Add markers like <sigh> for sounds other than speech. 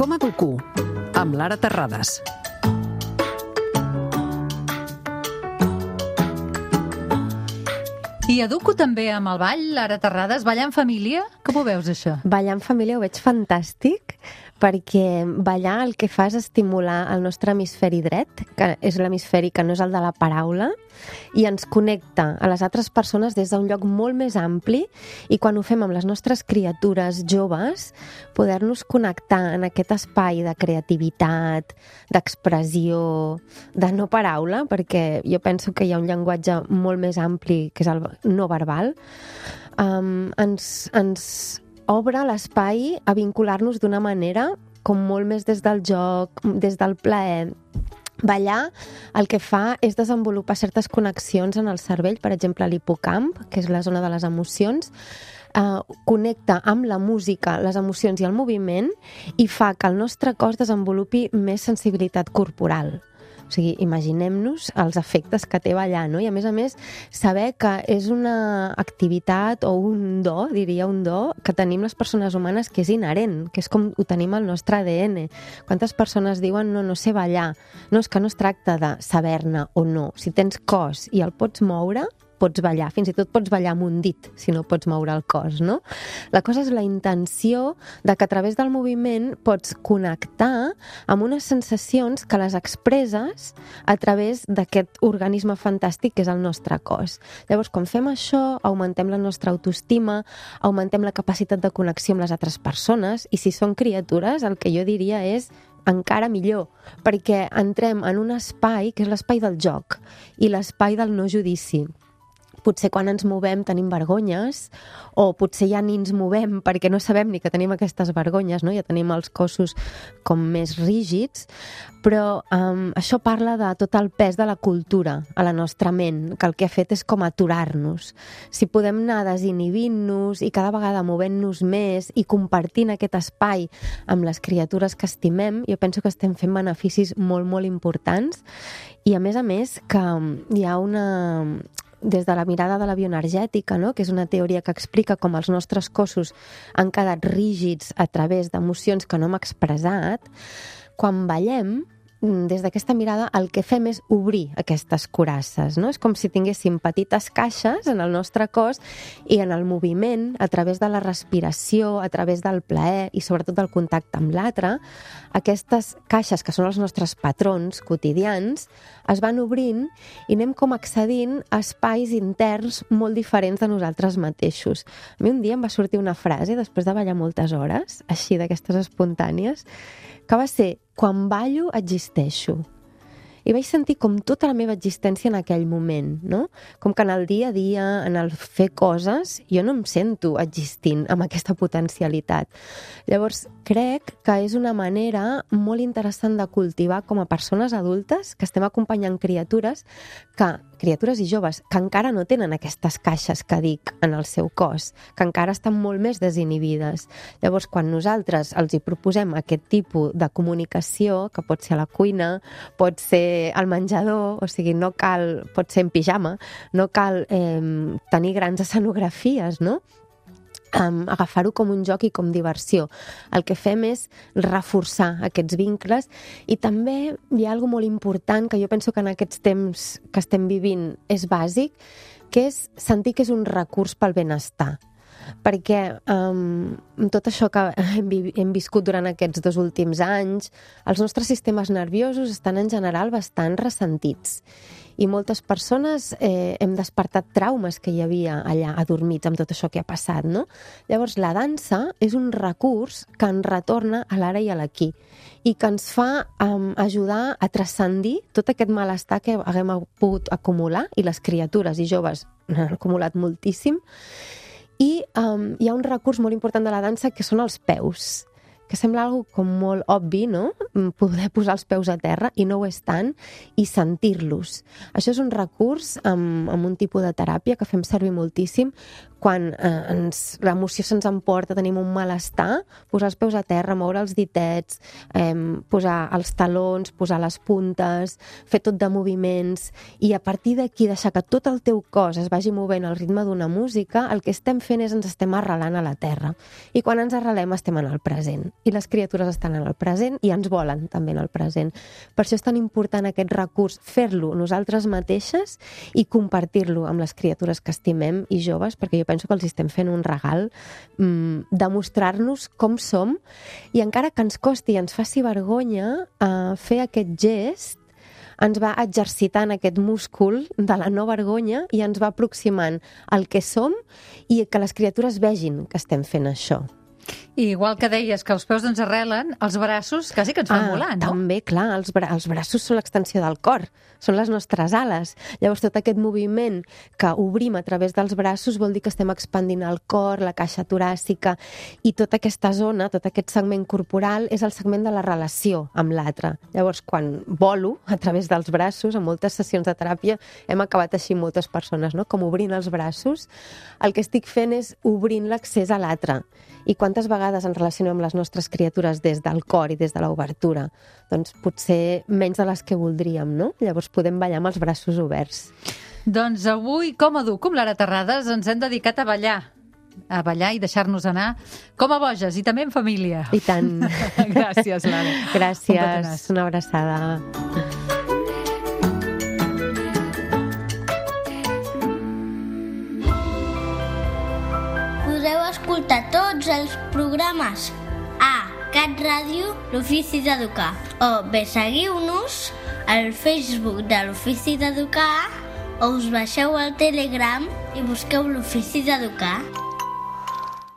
Com educo? Amb Lara Terrades. I educo també amb el ball, Lara Terrades, ballar en família? Com ho veus, això? Ballar en família ho veig fantàstic perquè ballar el que fa és estimular el nostre hemisferi dret, que és l'hemisferi que no és el de la paraula, i ens connecta a les altres persones des d'un lloc molt més ampli i quan ho fem amb les nostres criatures joves, poder-nos connectar en aquest espai de creativitat, d'expressió, de no paraula, perquè jo penso que hi ha un llenguatge molt més ampli, que és el no verbal, um, ens, ens obre l'espai a vincular-nos d'una manera com molt més des del joc, des del plaer. Ballar el que fa és desenvolupar certes connexions en el cervell, per exemple l'hipocamp, que és la zona de les emocions, eh, connecta amb la música, les emocions i el moviment i fa que el nostre cos desenvolupi més sensibilitat corporal. O sigui, imaginem-nos els efectes que té ballar, no? I a més a més, saber que és una activitat o un do, diria un do, que tenim les persones humanes que és inherent, que és com ho tenim al nostre ADN. Quantes persones diuen no, no sé ballar? No, és que no es tracta de saber-ne o no. Si tens cos i el pots moure, pots ballar, fins i tot pots ballar amb un dit, si no pots moure el cos, no? La cosa és la intenció de que a través del moviment pots connectar amb unes sensacions que les expresses a través d'aquest organisme fantàstic que és el nostre cos. Llavors, quan fem això, augmentem la nostra autoestima, augmentem la capacitat de connexió amb les altres persones, i si són criatures, el que jo diria és encara millor, perquè entrem en un espai que és l'espai del joc i l'espai del no judici potser quan ens movem tenim vergonyes o potser ja ni ens movem perquè no sabem ni que tenim aquestes vergonyes, no? ja tenim els cossos com més rígids, però um, això parla de tot el pes de la cultura a la nostra ment, que el que ha fet és com aturar-nos. Si podem anar desinhibint-nos i cada vegada movent-nos més i compartint aquest espai amb les criatures que estimem, jo penso que estem fent beneficis molt, molt importants i a més a més que hi ha una, des de la mirada de la bioenergètica, no? que és una teoria que explica com els nostres cossos han quedat rígids a través d'emocions que no hem expressat, quan ballem des d'aquesta mirada el que fem és obrir aquestes curasses, no? És com si tinguéssim petites caixes en el nostre cos i en el moviment, a través de la respiració, a través del plaer i sobretot del contacte amb l'altre, aquestes caixes que són els nostres patrons quotidians es van obrint i anem com accedint a espais interns molt diferents de nosaltres mateixos. A mi un dia em va sortir una frase, després de ballar moltes hores, així d'aquestes espontànies, que va ser quan ballo existeixo. I vaig sentir com tota la meva existència en aquell moment, no? Com que en el dia a dia, en el fer coses, jo no em sento existint amb aquesta potencialitat. Llavors, crec que és una manera molt interessant de cultivar com a persones adultes que estem acompanyant criatures que criatures i joves que encara no tenen aquestes caixes que dic en el seu cos, que encara estan molt més desinhibides. Llavors, quan nosaltres els hi proposem aquest tipus de comunicació, que pot ser a la cuina, pot ser al menjador, o sigui, no cal, pot ser en pijama, no cal eh, tenir grans escenografies, no? Um, agafar-ho com un joc i com diversió. El que fem és reforçar aquests vincles i també hi ha alguna molt important que jo penso que en aquests temps que estem vivint és bàsic, que és sentir que és un recurs pel benestar perquè um, tot això que hem, hem viscut durant aquests dos últims anys, els nostres sistemes nerviosos estan en general bastant ressentits i moltes persones eh, hem despertat traumes que hi havia allà adormits amb tot això que ha passat, no? Llavors, la dansa és un recurs que ens retorna a l'ara i a l'aquí i que ens fa um, ajudar a transcendir tot aquest malestar que haguem pogut acumular i les criatures i joves han acumulat moltíssim i um, hi ha un recurs molt important de la dansa que són els peus que sembla algo com molt obvi, no? Mm, poder posar els peus a terra, i no ho és tant, i sentir-los. Això és un recurs amb, amb un tipus de teràpia que fem servir moltíssim quan eh, ens, l'emoció se'ns emporta, tenim un malestar, posar els peus a terra, moure els ditets, eh, posar els talons, posar les puntes, fer tot de moviments, i a partir d'aquí deixar que tot el teu cos es vagi movent al ritme d'una música, el que estem fent és ens estem arrelant a la terra. I quan ens arrelem estem en el present. I les criatures estan en el present i ens volen també en el present. Per això és tan important aquest recurs, fer-lo nosaltres mateixes i compartir-lo amb les criatures que estimem i joves, perquè jo penso que els estem fent un regal, mmm, demostrar-nos com som i encara que ens costi i ens faci vergonya eh, fer aquest gest, ens va exercitant aquest múscul de la no vergonya i ens va aproximant al que som i que les criatures vegin que estem fent això. I igual que deies que els peus ens arrelen, els braços quasi que ens fan ah, volar, no? També, clar, els, bra els braços són l'extensió del cor, són les nostres ales. Llavors, tot aquest moviment que obrim a través dels braços vol dir que estem expandint el cor, la caixa toràcica, i tota aquesta zona, tot aquest segment corporal, és el segment de la relació amb l'altre. Llavors, quan volo a través dels braços, en moltes sessions de teràpia, hem acabat així moltes persones, no? com obrint els braços, el que estic fent és obrint l'accés a l'altre. I quantes vegades ens relacionem amb les nostres criatures des del cor i des de l'obertura? Doncs potser menys de les que voldríem, no? Llavors podem ballar amb els braços oberts. Doncs avui, com a dur, com l'Ara Terrades, ens hem dedicat a ballar a ballar i deixar-nos anar com a boges i també en família. I tant. <laughs> Gràcies, Lara. Gràcies. Un Una abraçada. Tots els programes a Cat Ràdio, l'Ofici d'Educar. O bé seguiu-nos al Facebook de l'Ofici d'Educar o us baixeu al Telegram i busqueu l'Ofici d'Educar.